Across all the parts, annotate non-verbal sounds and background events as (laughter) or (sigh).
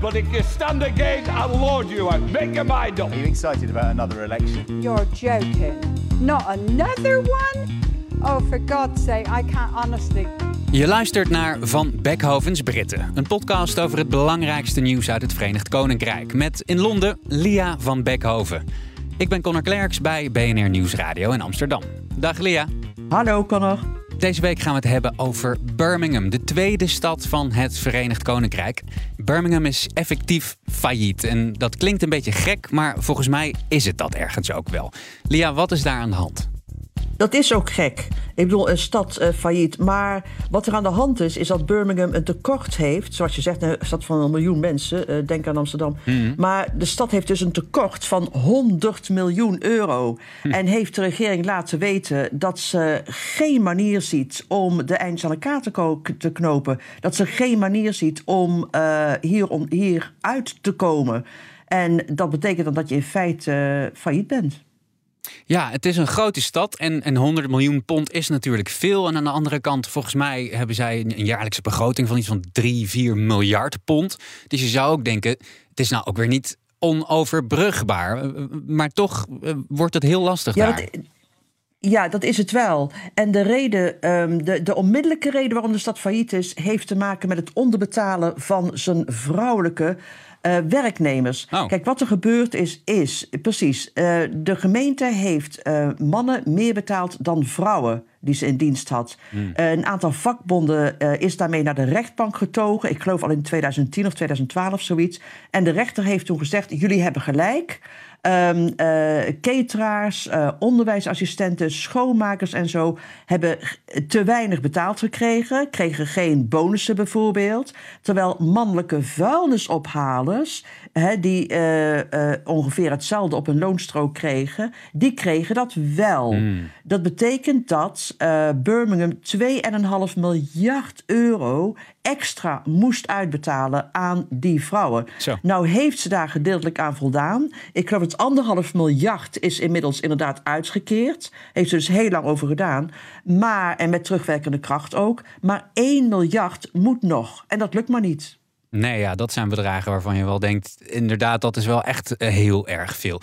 But if you stand again, I'll lord you out. Make your mind up. Are you excited about another election? You're joking. Not another one? Oh, for God's sake, I can't honestly. Je luistert naar Van Beckhovens Britten, een podcast over het belangrijkste nieuws uit het Verenigd Koninkrijk. Met in Londen Lia van Beckhoven. Ik ben Connor Klerks bij BNR Nieuwsradio in Amsterdam. Dag Lia. Hallo Connor. Deze week gaan we het hebben over Birmingham, de tweede stad van het Verenigd Koninkrijk. Birmingham is effectief failliet. En dat klinkt een beetje gek, maar volgens mij is het dat ergens ook wel. Lia, wat is daar aan de hand? Dat is ook gek. Ik bedoel, een stad uh, failliet. Maar wat er aan de hand is, is dat Birmingham een tekort heeft. Zoals je zegt, een stad van een miljoen mensen. Uh, denk aan Amsterdam. Mhm. Maar de stad heeft dus een tekort van 100 miljoen euro. Hm. En heeft de regering laten weten dat ze geen manier ziet om de eindjes aan elkaar te, knopen. Dat ze geen manier ziet om uh, hier, om hier uit te komen. En dat betekent dan dat je in feite failliet bent. Ja, het is een grote stad en, en 100 miljoen pond is natuurlijk veel. En aan de andere kant, volgens mij hebben zij een, jaarlijkse begroting van iets van 3, 4 miljard pond. Dus je zou ook denken, het is nou ook weer niet onoverbrugbaar. Uh, Maar toch uh, wordt het heel lastig Ja, daar. dat, ja, dat is het wel. En de reden, um, de, de onmiddellijke reden waarom de stad failliet is, heeft te maken met het onderbetalen van zijn vrouwelijke uh, werknemers. Oh. Kijk, wat er gebeurd is, is precies. Uh, de gemeente heeft uh, mannen meer betaald dan vrouwen die ze in dienst had. Hmm. een aantal vakbonden is daarmee naar de rechtbank getogen. Ik geloof al in 2010 of 2012 zoiets. En de rechter heeft toen gezegd: jullie hebben gelijk. Um, uh, cateraars, uh, onderwijsassistenten, schoonmakers en zo hebben te weinig betaald gekregen, kregen geen bonussen bijvoorbeeld. Terwijl mannelijke vuilnisophalers, hè, die uh, ongeveer hetzelfde op een loonstrook kregen, die kregen dat wel. Hmm. Dat betekent dat Birmingham 2,5 miljard euro extra moest uitbetalen aan die vrouwen. Zo. Nou heeft ze daar gedeeltelijk aan voldaan. Ik geloof dat anderhalf miljard is inmiddels inderdaad uitgekeerd. Heeft ze dus heel lang over gedaan. Maar, en met terugwerkende kracht ook. Maar 1 miljard moet nog. En dat lukt maar niet. Nee, ja, dat zijn bedragen waarvan je wel denkt... inderdaad, dat is wel echt uh, heel erg veel.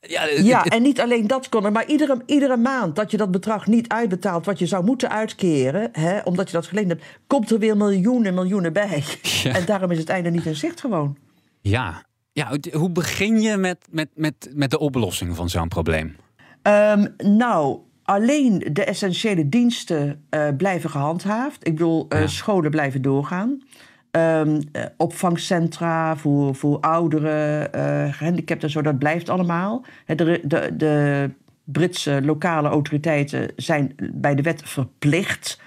Ja, ja en niet alleen dat, Conor, maar iedere, iedere maand dat je dat bedrag niet uitbetaalt... wat je zou moeten uitkeren, hè, omdat je dat geleend hebt... komt er weer miljoenen miljoenen bij. (laughs) Ja. En daarom is het einde niet in zicht gewoon. Ja, ja hoe begin je met, met, met, met de oplossing van zo'n probleem? Um, nou, alleen de essentiële diensten uh, blijven gehandhaafd. Ik bedoel, uh, ja. scholen blijven doorgaan. Um, uh, opvangcentra voor, voor ouderen, uh, gehandicapten en zo, dat blijft allemaal. De, de, de Britse lokale autoriteiten zijn bij de wet verplicht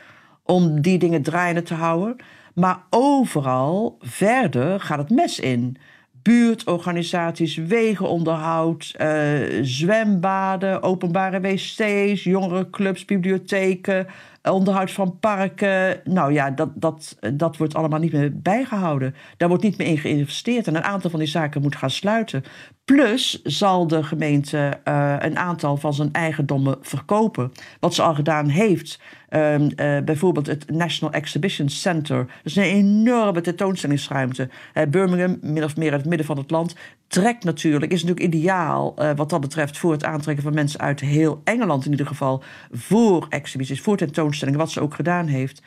om die dingen draaiende te houden. Maar overal verder gaat het mes in. Buurtorganisaties, wegenonderhoud, uh, zwembaden, openbare wc's, jongerenclubs, bibliotheken, onderhoud van parken. Nou ja, dat, dat, dat wordt allemaal niet meer bijgehouden. Daar wordt niet meer in geïnvesteerd. En een aantal van die zaken moet gaan sluiten. Plus zal de gemeente uh, een aantal van zijn eigendommen verkopen. Wat ze al gedaan heeft. Um, uh, bijvoorbeeld het National Exhibition Center. Dat is een enorme tentoonstellingsruimte. Uh, Birmingham, min of meer uit het midden van het land, trekt natuurlijk, is natuurlijk ideaal uh, wat dat betreft voor het aantrekken van mensen uit heel Engeland in ieder geval. Voor exhibities, voor tentoonstellingen, wat ze ook gedaan heeft.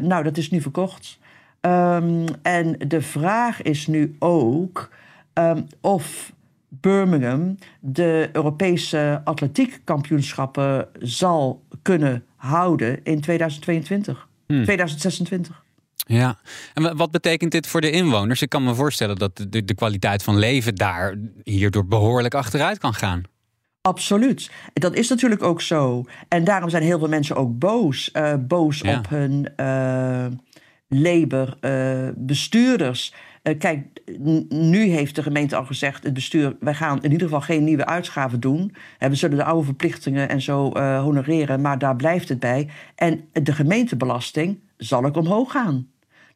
nou, dat is nu verkocht. Um, en de vraag is nu ook um, of Birmingham de Europese atletiekkampioenschappen zal kunnen houden in 2022, hmm. 2026. Ja, en wat betekent dit voor de inwoners? Ik kan me voorstellen dat de, de kwaliteit van leven daar hierdoor behoorlijk achteruit kan gaan. Absoluut. Dat is natuurlijk ook zo. En daarom zijn heel veel mensen ook boos. Uh, boos ja. op hun uh, Labour uh, Eh, kijk, nu heeft de gemeente al gezegd, het bestuur, wij gaan in ieder geval geen nieuwe uitgaven doen. Uh, we zullen de oude verplichtingen en zo uh, honoreren, maar daar blijft het bij. En de gemeentebelasting zal ook omhoog gaan.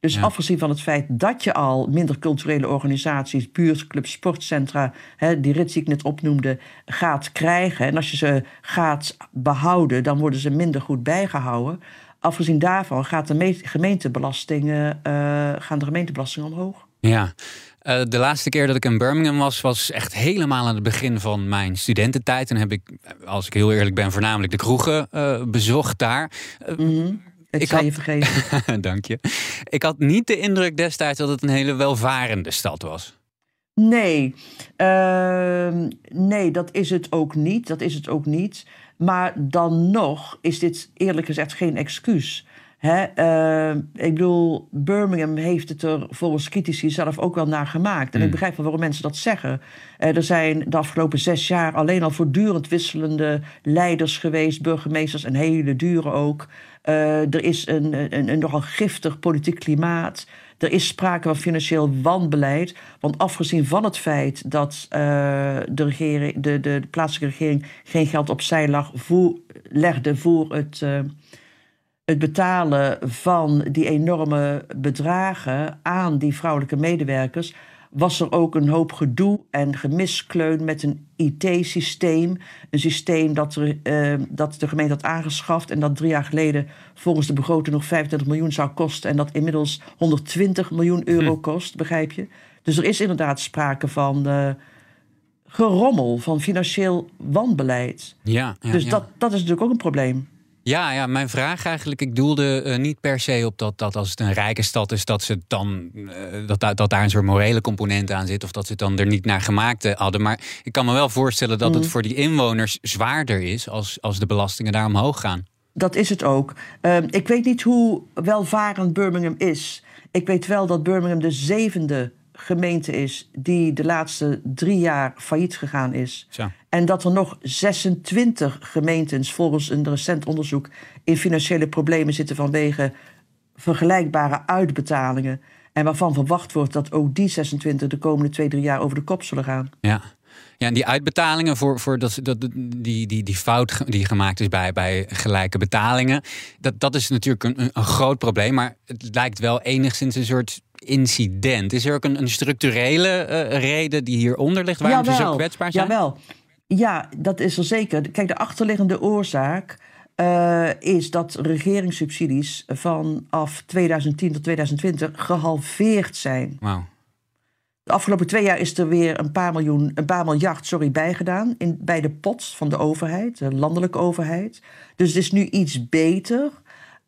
Dus ja. afgezien van het feit dat je al minder culturele organisaties, buurtclubs, sportcentra, hè, die rit die ik net opnoemde, gaat krijgen. En als je ze gaat behouden, dan worden ze minder goed bijgehouden. Afgezien daarvan gaat de gemeentebelastingen, uh, gaan de gemeentebelastingen omhoog. Ja, uh, de laatste keer dat ik in Birmingham was, was echt helemaal aan het begin van mijn studententijd. En heb ik, als ik heel eerlijk ben, voornamelijk de kroegen uh, bezocht daar. Mm -hmm. Ik, ik had... je vergeten. (laughs) Dank je. Ik had niet de indruk destijds dat het een hele welvarende stad was. Nee, uh, nee, dat is het ook niet. Dat is het ook niet. Maar dan nog is dit eerlijk gezegd geen excuus. Hè, uh, ik bedoel, Birmingham heeft het er volgens critici zelf ook wel naar gemaakt. En mm. ik begrijp wel waarom mensen dat zeggen. Uh, er zijn de afgelopen zes jaar alleen al voortdurend wisselende leiders geweest, burgemeesters en hele dure ook. Uh, er is een, een, een nogal giftig politiek klimaat. Er is sprake van financieel wanbeleid. Want afgezien van het feit dat uh, de, regering, de, de, de, plaatselijke regering geen geld opzij lag, voor, legde voor het, uh, het betalen van die enorme bedragen aan die vrouwelijke medewerkers, was er ook een hoop gedoe en gemiskleun met een IT-systeem. Een systeem dat, er, uh, dat de gemeente had aangeschaft en dat drie jaar geleden volgens de begroting nog 25 miljoen zou kosten en dat inmiddels 120 miljoen euro hm. kost, begrijp je? Dus er is inderdaad sprake van uh, gerommel, van financieel wanbeleid. Ja, ja dus ja. Dat, dat is natuurlijk ook een probleem. Ja, ja, mijn vraag eigenlijk, ik doelde uh, niet per se op dat, dat als het een rijke stad is, dat ze dan uh, dat, dat daar een soort morele component aan zit, of dat ze het dan er niet naar gemaakt hadden. Maar ik kan me wel voorstellen dat mm. het voor die inwoners zwaarder is als, als de belastingen daar omhoog gaan. Dat is het ook. Uh, ik weet niet hoe welvarend Birmingham is. Ik weet wel dat Birmingham de zevende gemeente is die de laatste drie jaar failliet gegaan is. En dat er nog 26 gemeentes volgens een recent onderzoek in financiële problemen zitten vanwege vergelijkbare uitbetalingen. En waarvan verwacht wordt dat ook die 26 de komende twee, drie jaar over de kop zullen gaan. Ja. Ja, en die uitbetalingen voor, voor dat, dat, die, die, die fout die gemaakt is bij, bij gelijke betalingen, dat, dat is natuurlijk een, een groot probleem. Maar het lijkt wel enigszins een soort incident. Is er ook een, een structurele uh, reden die hieronder ligt waarom jawel, ze zo kwetsbaar zijn? Jawel. Ja, dat is er zeker. Kijk, de achterliggende oorzaak uh, is dat regeringssubsidies vanaf 2010 tot 2020 gehalveerd zijn. Wauw. De afgelopen twee jaar is er weer een paar miljoen, een paar miljard, sorry, bijgedaan in, bij de pot van de overheid, de landelijke overheid. Dus het is nu iets beter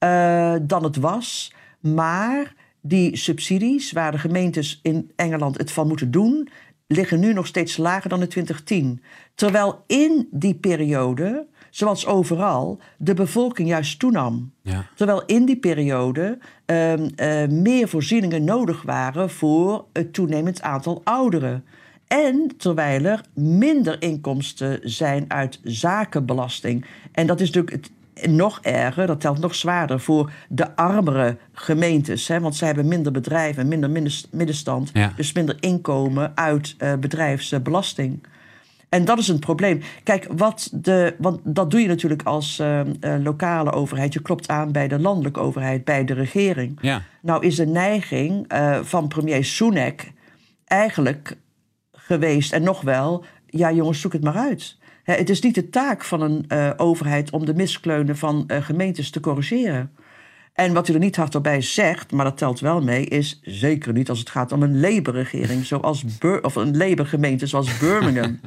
uh, dan het was. Maar die subsidies, waar de gemeentes in Engeland het van moeten doen, liggen nu nog steeds lager dan in 2010. Terwijl in die periode, zoals overal, de bevolking juist toenam. Ja. Terwijl in die periode um, uh, meer voorzieningen nodig waren voor het toenemend aantal ouderen. En terwijl er minder inkomsten zijn uit zakenbelasting. En dat is natuurlijk het nog erger, dat telt nog zwaarder voor de armere gemeentes. Hè, want zij hebben minder bedrijven, minder middenstand. Ja. Dus minder inkomen uit uh, bedrijfsbelasting. En dat is een probleem. Kijk, wat de, want dat doe je natuurlijk als uh, uh, lokale overheid. Je klopt aan bij de landelijke overheid, bij de regering. Ja. Nou is de neiging uh, van premier Sunak eigenlijk geweest, en nog wel... ja jongens, zoek het maar uit. Het is niet de taak van een uh, overheid om de miskleunen van gemeentes te corrigeren. En wat u er niet hardop bij zegt, maar dat telt wel mee, is zeker niet als het gaat om een Labour-regering, zoals Bur of een Labour-gemeente zoals (laughs) Birmingham.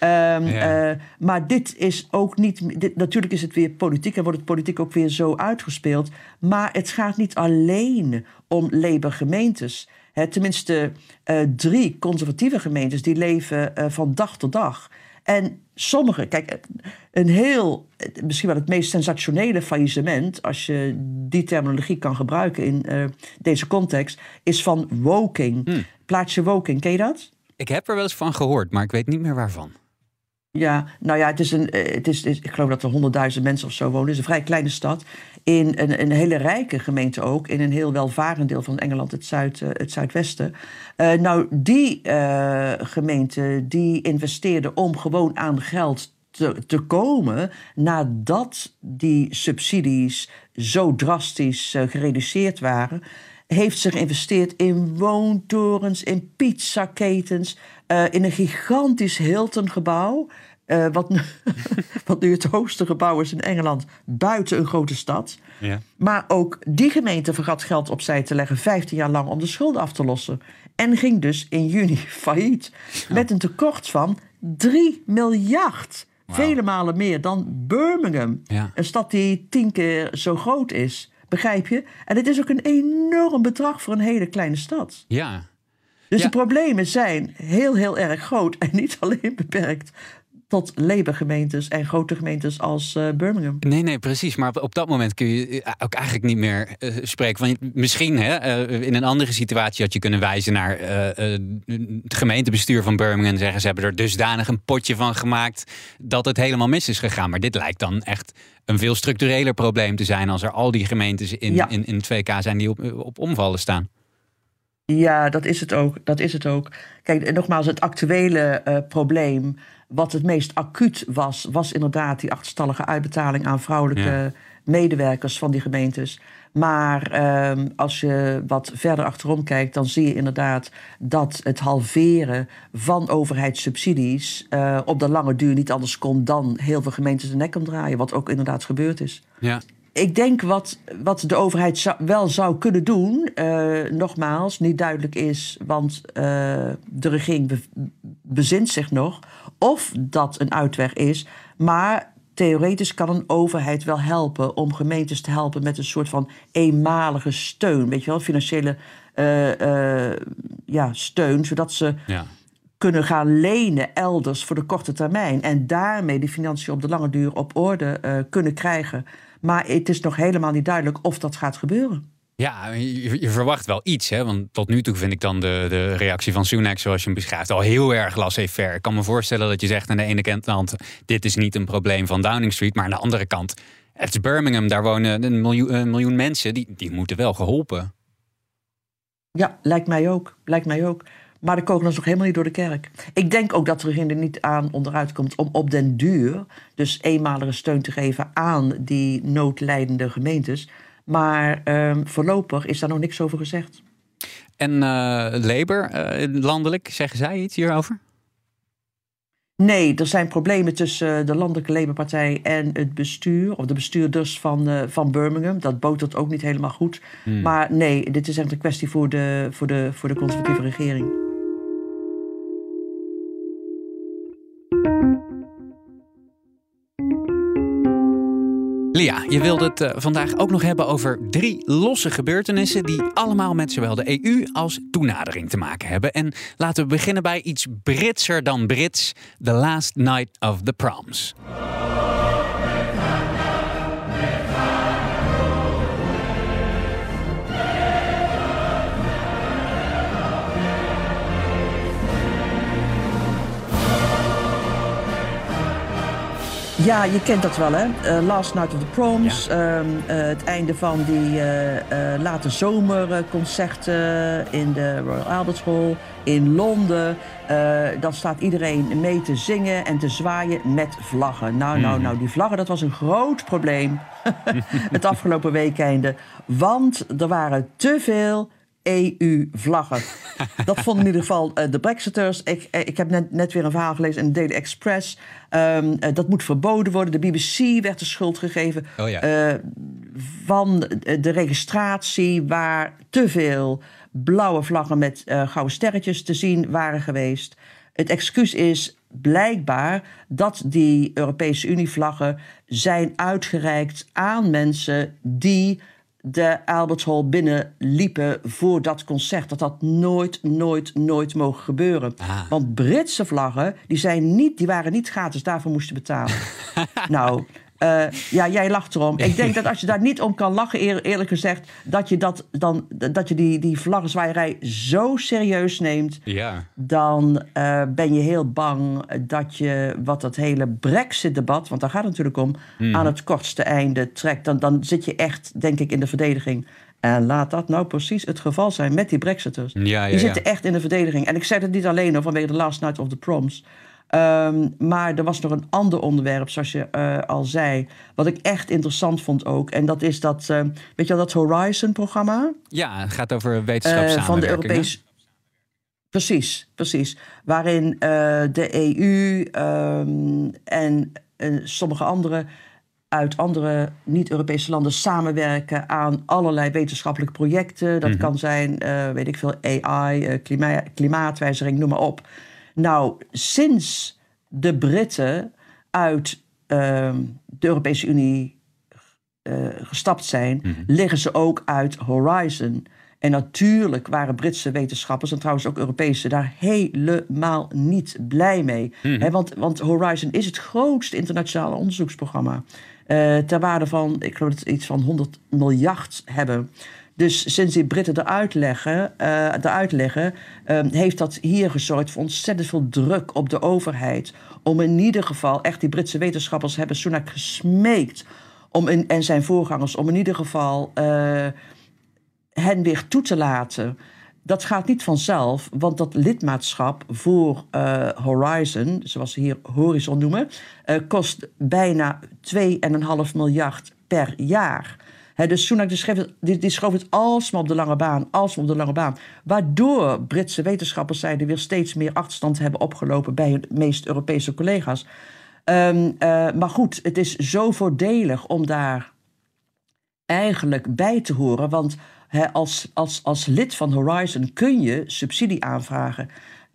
Um, ja. uh, maar dit is ook niet. Dit, natuurlijk is het weer politiek en wordt het politiek ook weer zo uitgespeeld. Maar het gaat niet alleen om Labour-gemeentes. Tenminste, drie conservatieve gemeentes die leven van dag tot dag. En sommige, kijk, een heel, misschien wel het meest sensationele faillissement, als je die terminologie kan gebruiken in uh, deze context, is van Woking. Hmm. Plaatsje Woking, ken je dat? Ik heb er wel eens van gehoord, maar ik weet niet meer waarvan. Ja, nou ja, het is een, eh, het is, ik geloof dat er honderdduizend mensen of zo wonen. Het is een vrij kleine stad. In een, een hele rijke gemeente ook. In een heel welvarend deel van Engeland, het, zuid, eh, het zuidwesten. Eh, nou, die eh, gemeente die investeerde om gewoon aan geld te, te komen... nadat die subsidies zo drastisch gereduceerd waren... heeft zich geïnvesteerd in woontorens, in pizzaketens... eh, in een gigantisch Hilton-gebouw... eh, wat, nu, (laughs) wat nu het hoogste gebouw is in Engeland, buiten een grote stad. Ja. Maar ook die gemeente vergat geld opzij te leggen, 15 jaar lang, om de schulden af te lossen. En ging dus in juni (laughs) failliet. Met een tekort van 3 miljard. Vele malen meer dan Birmingham. Ja. Een stad die tien keer zo groot is. Begrijp je? En het is ook een enorm bedrag voor een hele kleine stad. Ja. Dus Ja. de problemen zijn heel, heel erg groot. En niet (laughs) alleen beperkt tot Labour-gemeentes en grote gemeentes als eh, Birmingham. Nee, nee, precies. Maar op, op dat moment kun je eh, ook eigenlijk niet meer eh, spreken. Want misschien hè, in een andere situatie had je kunnen wijzen naar het gemeentebestuur van Birmingham. En zeggen ze hebben er dusdanig een potje van gemaakt dat het helemaal mis is gegaan. Maar dit lijkt dan echt een veel structureler probleem te zijn als er al die gemeentes in, Ja. in, in het VK zijn die op, op omvallen staan. Ja, dat is het ook. Dat is het ook. Kijk, nogmaals, het actuele probleem, wat het meest acuut was, was inderdaad die achterstallige uitbetaling aan vrouwelijke Ja. medewerkers van die gemeentes. Maar ehm, als je wat verder achterom kijkt, dan zie je inderdaad dat het halveren van overheidssubsidies eh, op de lange duur niet anders kon dan heel veel gemeentes de nek omdraaien, wat ook inderdaad gebeurd is. Ja. Ik denk wat, wat de overheid zou- wel zou kunnen doen, eh, nogmaals, niet duidelijk is, want eh, de regering be- bezint zich nog, of dat een uitweg is. Maar theoretisch kan een overheid wel helpen om gemeentes te helpen met een soort van eenmalige steun, weet je wel, financiële eh, eh, ja, steun, zodat ze Ja. kunnen gaan lenen elders voor de korte termijn. En daarmee de financiën op de lange duur op orde eh, kunnen krijgen. Maar het is nog helemaal niet duidelijk of dat gaat gebeuren. Ja, je, verwacht wel iets. Hè? Want tot nu toe vind ik dan de, de reactie van Sunak, zoals je hem beschrijft, al heel erg laissez-faire. Ik kan me voorstellen dat je zegt aan de ene kant, dit is niet een probleem van Downing Street. Maar aan de andere kant, het is Birmingham, daar wonen een miljoen, miljoen mensen. Die, die moeten wel geholpen. Ja, lijkt mij ook. Lijkt mij ook. Maar de kogel is nog helemaal niet door de kerk. Ik denk ook dat de regering er niet aan onderuit komt om op den duur... dus eenmalige steun te geven aan die noodlijdende gemeentes. Maar ehm, voorlopig is daar nog niks over gezegd. En eh, Labour, eh, landelijk, zeggen zij iets hierover? Nee, er zijn problemen tussen de Landelijke Labour-partij en het bestuur, of de bestuurders van, eh, van Birmingham. Dat botert ook niet helemaal goed. Maar nee, dit is echt een kwestie voor de, voor de, voor de conservatieve regering. Lia, je wilde het eh, vandaag ook nog hebben over drie losse gebeurtenissen die allemaal met zowel de EU als toenadering te maken hebben. En laten we beginnen bij iets Britser dan Brits: The Last Night of the Proms. Ja, je kent dat wel, hè? Eh, Last Night of the Proms. ehm, eh, het einde van die eh, late zomerconcerten in de Royal Albert Hall in Londen. Dan staat iedereen mee te zingen en te zwaaien met vlaggen. Nou, nou, nou, die vlaggen, dat was een groot probleem (laughs) het afgelopen weekende. Want er waren te veel EU-vlaggen. (laughs) Dat vonden in ieder geval eh, de Brexiters. Ik, eh, ik heb net, net weer een verhaal gelezen in de Daily Express. Ehm, eh, dat moet verboden worden. De BBC werd de schuld gegeven Oh ja. van de registratie... waar te veel blauwe vlaggen met gouden sterretjes te zien waren geweest. Het excuus is blijkbaar dat die Europese Unie-vlaggen zijn uitgereikt aan mensen die de Albert Hall binnenliepen voor dat concert. Dat had nooit, nooit, nooit mogen gebeuren. Ah. Want Britse vlaggen, die, zijn niet, die waren niet gratis, daarvoor moesten betalen. (laughs) nou, Eh, ja, jij lacht erom. Ik denk dat als je daar niet om kan lachen, eer- eerlijk gezegd, dat je, dat, dan, dat je die, die vlaggenzwaaierij zo serieus neemt, Ja. dan eh, ben je heel bang dat je wat dat hele Brexit-debat, want daar gaat het natuurlijk om, Mhm. aan het kortste einde trekt. Dan, dan zit je echt, denk ik, in de verdediging. En laat dat nou precies het geval zijn met die Brexiters. Ja, ja, die zitten echt in de verdediging. En ik zeg het niet alleen vanwege de Last Night of the Proms. Ehm, maar er was nog een ander onderwerp, zoals je eh, al zei, wat ik echt interessant vond ook. En dat is dat, eh, weet je wel, dat Horizon-programma Ja, het gaat over eh, wetenschapssamenwerking. van de? Europese. Precies, precies. Waarin de EU ehm, en sommige andere uit andere niet-Europese landen samenwerken aan allerlei wetenschappelijke projecten. Dat kan zijn, weet ik veel, AI, klima klimaatwijziging, noem maar op. Nou, sinds de Britten uit ehm, de Europese Unie eh, gestapt zijn, liggen ze ook uit Horizon. En natuurlijk waren Britse wetenschappers en trouwens ook Europese daar helemaal niet blij mee. Hè, want, want Horizon is het grootste internationale onderzoeksprogramma. eh, ter waarde van, ik geloof dat het iets van 100 miljard hebben. Dus sinds die Britten eruit leggen, eh, eruit leggen eh, heeft dat hier gezorgd voor ontzettend veel druk op de overheid. Om in ieder geval, echt die Britse wetenschappers hebben Sunak gesmeekt om in, en zijn voorgangers om in ieder geval eh, hen weer toe te laten. Dat gaat niet vanzelf, want dat lidmaatschap voor eh, Horizon, zoals ze hier Horizon noemen, kost bijna 2,5 miljard per jaar. Hè, dus Sunak die schreef die, die schoof het alsmaar op de lange baan, alsmaar op de lange baan. Waardoor Britse wetenschappers zeiden weer steeds meer achterstand hebben opgelopen bij hun meest Europese collega's. Ehm, eh, maar goed, het is zo voordelig om daar eigenlijk bij te horen. Want als, als, als lid van Horizon kun je subsidie aanvragen.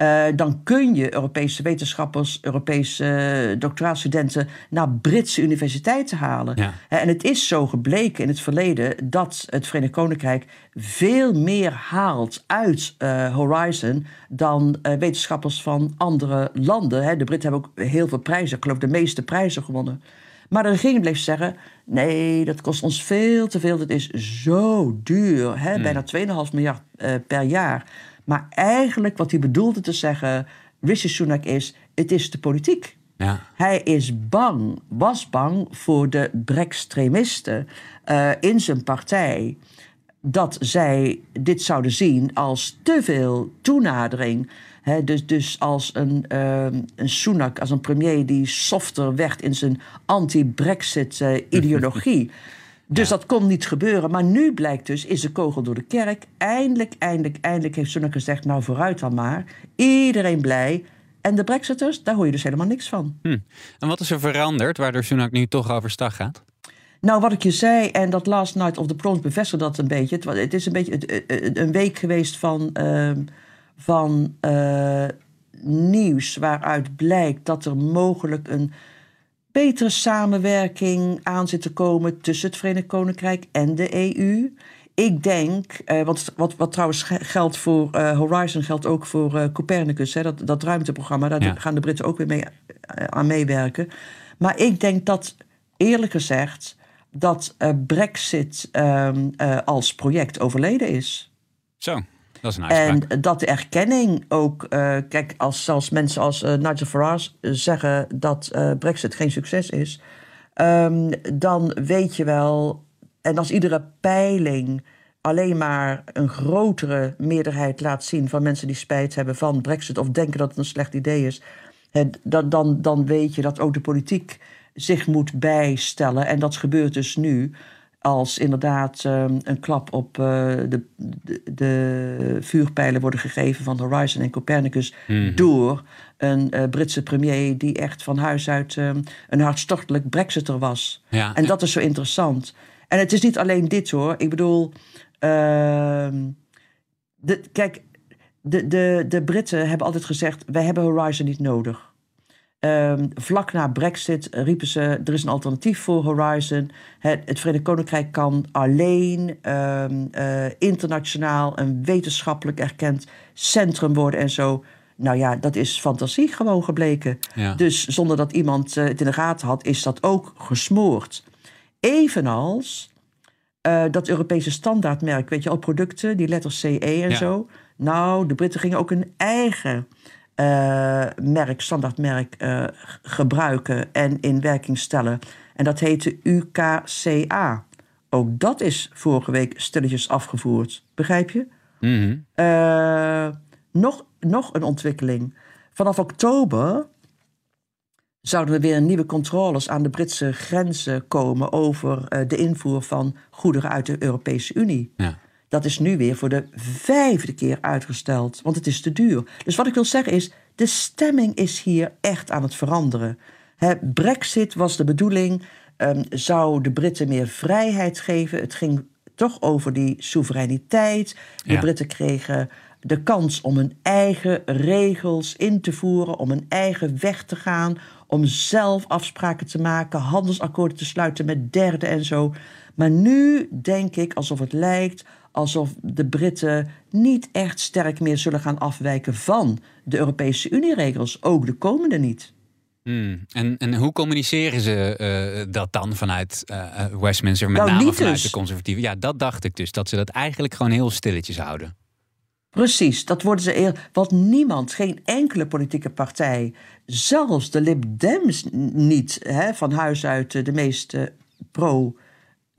Eh, dan kun je Europese wetenschappers, Europese eh, doctoraatstudenten naar Britse universiteiten halen. Ja. En het is zo gebleken in het verleden dat het Verenigd Koninkrijk veel meer haalt uit eh, Horizon dan wetenschappers van andere landen. Hè. De Britten hebben ook heel veel prijzen, ik geloof de meeste prijzen gewonnen. Maar de regering bleef zeggen: nee, dat kost ons veel te veel. Dat is zo duur. Hè? Bijna 2,5 miljard per jaar. Maar eigenlijk wat hij bedoelde te zeggen, Rishi Sunak, is: het is de politiek. Ja. Hij is bang, was bang voor de Brextremisten eh in zijn partij. Dat zij dit zouden zien als te veel toenadering. Dus, dus als een, ehm, een Sunak, als een premier die softer werd in zijn anti-Brexit-ideologie. (laughs) Dus dat kon niet gebeuren. Maar nu blijkt dus, is de kogel door de kerk. Eindelijk, eindelijk, eindelijk heeft Sunak gezegd... nou, vooruit dan maar. Iedereen blij. En de Brexiters, daar hoor je dus helemaal niks van. Hm. En wat is er veranderd waardoor Sunak nu toch overstag gaat? Nou, wat ik je zei, en dat Last Night of the Proms bevestigt dat een beetje. Het, het is een beetje een week geweest van, ehm, van eh, nieuws waaruit blijkt dat er mogelijk een betere samenwerking aan zit te komen tussen het Verenigd Koninkrijk en de EU. Ik denk, eh, want wat, wat trouwens ge- geldt voor eh, Horizon, geldt ook voor eh, Copernicus, hè, dat, dat ruimteprogramma, daar Ja. gaan de Britten ook weer mee, eh, aan meewerken. Maar ik denk dat, eerlijk gezegd, dat Brexit ehm, eh, als project overleden is. Zo, En dat de erkenning ook, eh, kijk, als zelfs mensen als eh, Nigel Farage eh, zeggen dat Brexit geen succes is, ehm, dan weet je wel, en als iedere peiling alleen maar een grotere meerderheid laat zien van mensen die spijt hebben van Brexit of denken dat het een slecht idee is, dan, dan, dan weet je dat ook de politiek zich moet bijstellen. En dat gebeurt dus nu als inderdaad ehm, een klap op eh, de, de, de vuurpijlen worden gegeven van Horizon en Copernicus door een eh, Britse premier die echt van huis uit ehm, een hartstochtelijk Brexiter was. Ja. En dat is zo interessant. En het is niet alleen dit hoor. Ik bedoel, ehm, de, kijk, de, de, de Britten hebben altijd gezegd: wij hebben Horizon niet nodig. Ehm, vlak na Brexit riepen ze: er is een alternatief voor Horizon. Het, het Verenigd Koninkrijk kan alleen ehm, eh, internationaal een wetenschappelijk erkend centrum worden en zo. Nou ja, dat is fantasie gewoon gebleken. Ja. Dus zonder dat iemand eh, het in de gaten had, is dat ook gesmoord. Evenals eh, dat Europese standaardmerk, weet je al, producten, die letters CE en Ja. zo. Nou, de Britten gingen ook een eigen eh, merk, standaardmerk, g- gebruiken en in werking stellen. En dat heette UKCA. Ook dat is vorige week stilletjes afgevoerd. Begrijp je? Mhm. Eh, nog, nog een ontwikkeling. Vanaf oktober zouden er weer nieuwe controles aan de Britse grenzen komen over de invoer van goederen uit de Europese Unie. Ja. Dat is nu weer voor de vijfde keer uitgesteld, want het is te duur. Dus wat ik wil zeggen is, de stemming is hier echt aan het veranderen. Brexit was de bedoeling, ehm, zou de Britten meer vrijheid geven. Het ging toch over die soevereiniteit. De Ja. Britten kregen de kans om hun eigen regels in te voeren, om een eigen weg te gaan, om zelf afspraken te maken, handelsakkoorden te sluiten met derden en zo. Maar nu denk ik alsof het lijkt alsof de Britten niet echt sterk meer zullen gaan afwijken van de Europese Unieregels, ook de komende niet. Hmm. En, en hoe communiceren ze eh, dat dan vanuit eh, Westminster, met Nou, name vanuit dus. de conservatieven? Ja, dat dacht ik dus, dat ze dat eigenlijk gewoon heel stilletjes houden. Precies, dat worden ze eer. Want niemand, geen enkele politieke partij, zelfs de Lib Dems niet, hè, van huis uit eh, de meest eh,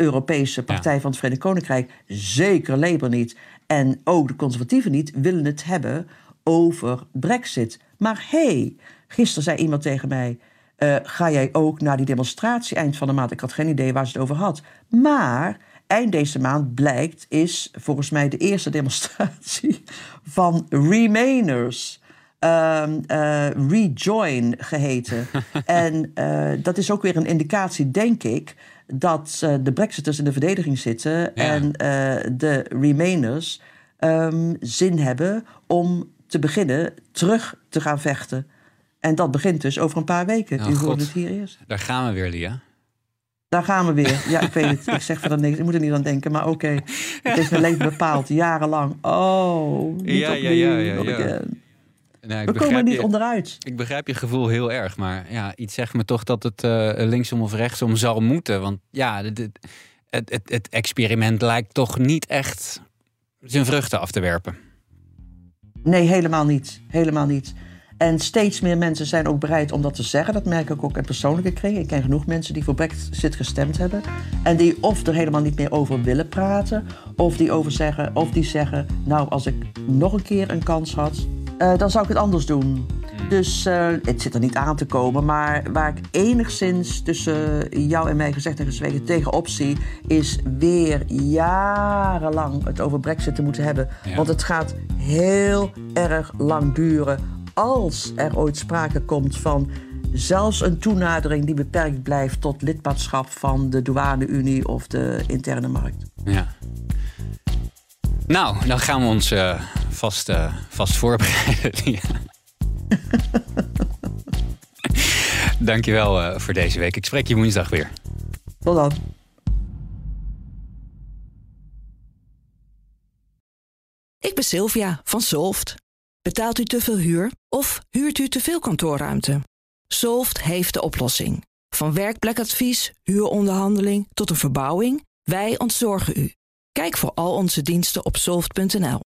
pro-Europese partij van het Verenigd Koninkrijk, zeker Labour niet, en ook de conservatieven niet, willen het hebben over Brexit. Maar hé, hey, gisteren zei iemand tegen mij. eh, ga jij ook naar die demonstratie eind van de maand? Ik had geen idee waar ze het over had. Maar eind deze maand blijkt, is volgens mij de eerste (laughs) demonstratie van Remainers. ehm, eh, Rejoin geheten. (laughs) en eh, dat is ook weer een indicatie, denk ik, dat eh, de Brexiters in de verdediging zitten en eh, de Remainers ehm, zin hebben om te beginnen terug te gaan vechten. En dat begint dus over een paar weken. Oh, U God. het hier eerst. Daar gaan we weer, Lia. Daar gaan we weer. Ja, ik weet het. Ik zeg verder niks. Ik moet er niet aan denken. Maar oké, het heeft mijn leven bepaald. Jarenlang. Oh, niet Ja, ja, opnieuw, ja, ja, not ja. Nee, ik We komen er niet je- onderuit. Ik begrijp je gevoel heel erg, maar ja, iets zegt me toch dat het eh, linksom of rechtsom zal moeten. Want ja, dit- dit- het, het, het experiment lijkt toch niet echt zijn vruchten af te werpen. Nee, helemaal niet. Helemaal niet. En steeds meer mensen zijn ook bereid om dat te zeggen. Dat merk ik ook in persoonlijke kring. Ik ken genoeg mensen die voor Brexit gestemd hebben. En die of er helemaal niet meer over willen praten. Of die, over zeggen, of die zeggen, nou als ik nog een keer een kans had, eh, dan zou ik het anders doen. Dus eh, het zit er niet aan te komen. Maar waar ik enigszins tussen jou en mij gezegd en gezwegen tegenop zie... is weer jarenlang het over Brexit te moeten hebben. Ja. Want het gaat heel erg lang duren als er ooit sprake komt van zelfs een toenadering die beperkt blijft tot lidmaatschap van de douane-Unie of de interne markt. Ja. Nou, dan gaan we ons eh, vast, eh, vast voorbereiden. (laughs) (laughs) Dankjewel eh voor deze week. Ik spreek je woensdag weer. Tot dan. Ik ben Sylvia van Solft. Betaalt u te veel huur of huurt u te veel kantoorruimte? Solft heeft de oplossing. Van werkplekadvies, huuronderhandeling tot een verbouwing, wij ontzorgen u. Kijk voor al onze diensten op soft.nl.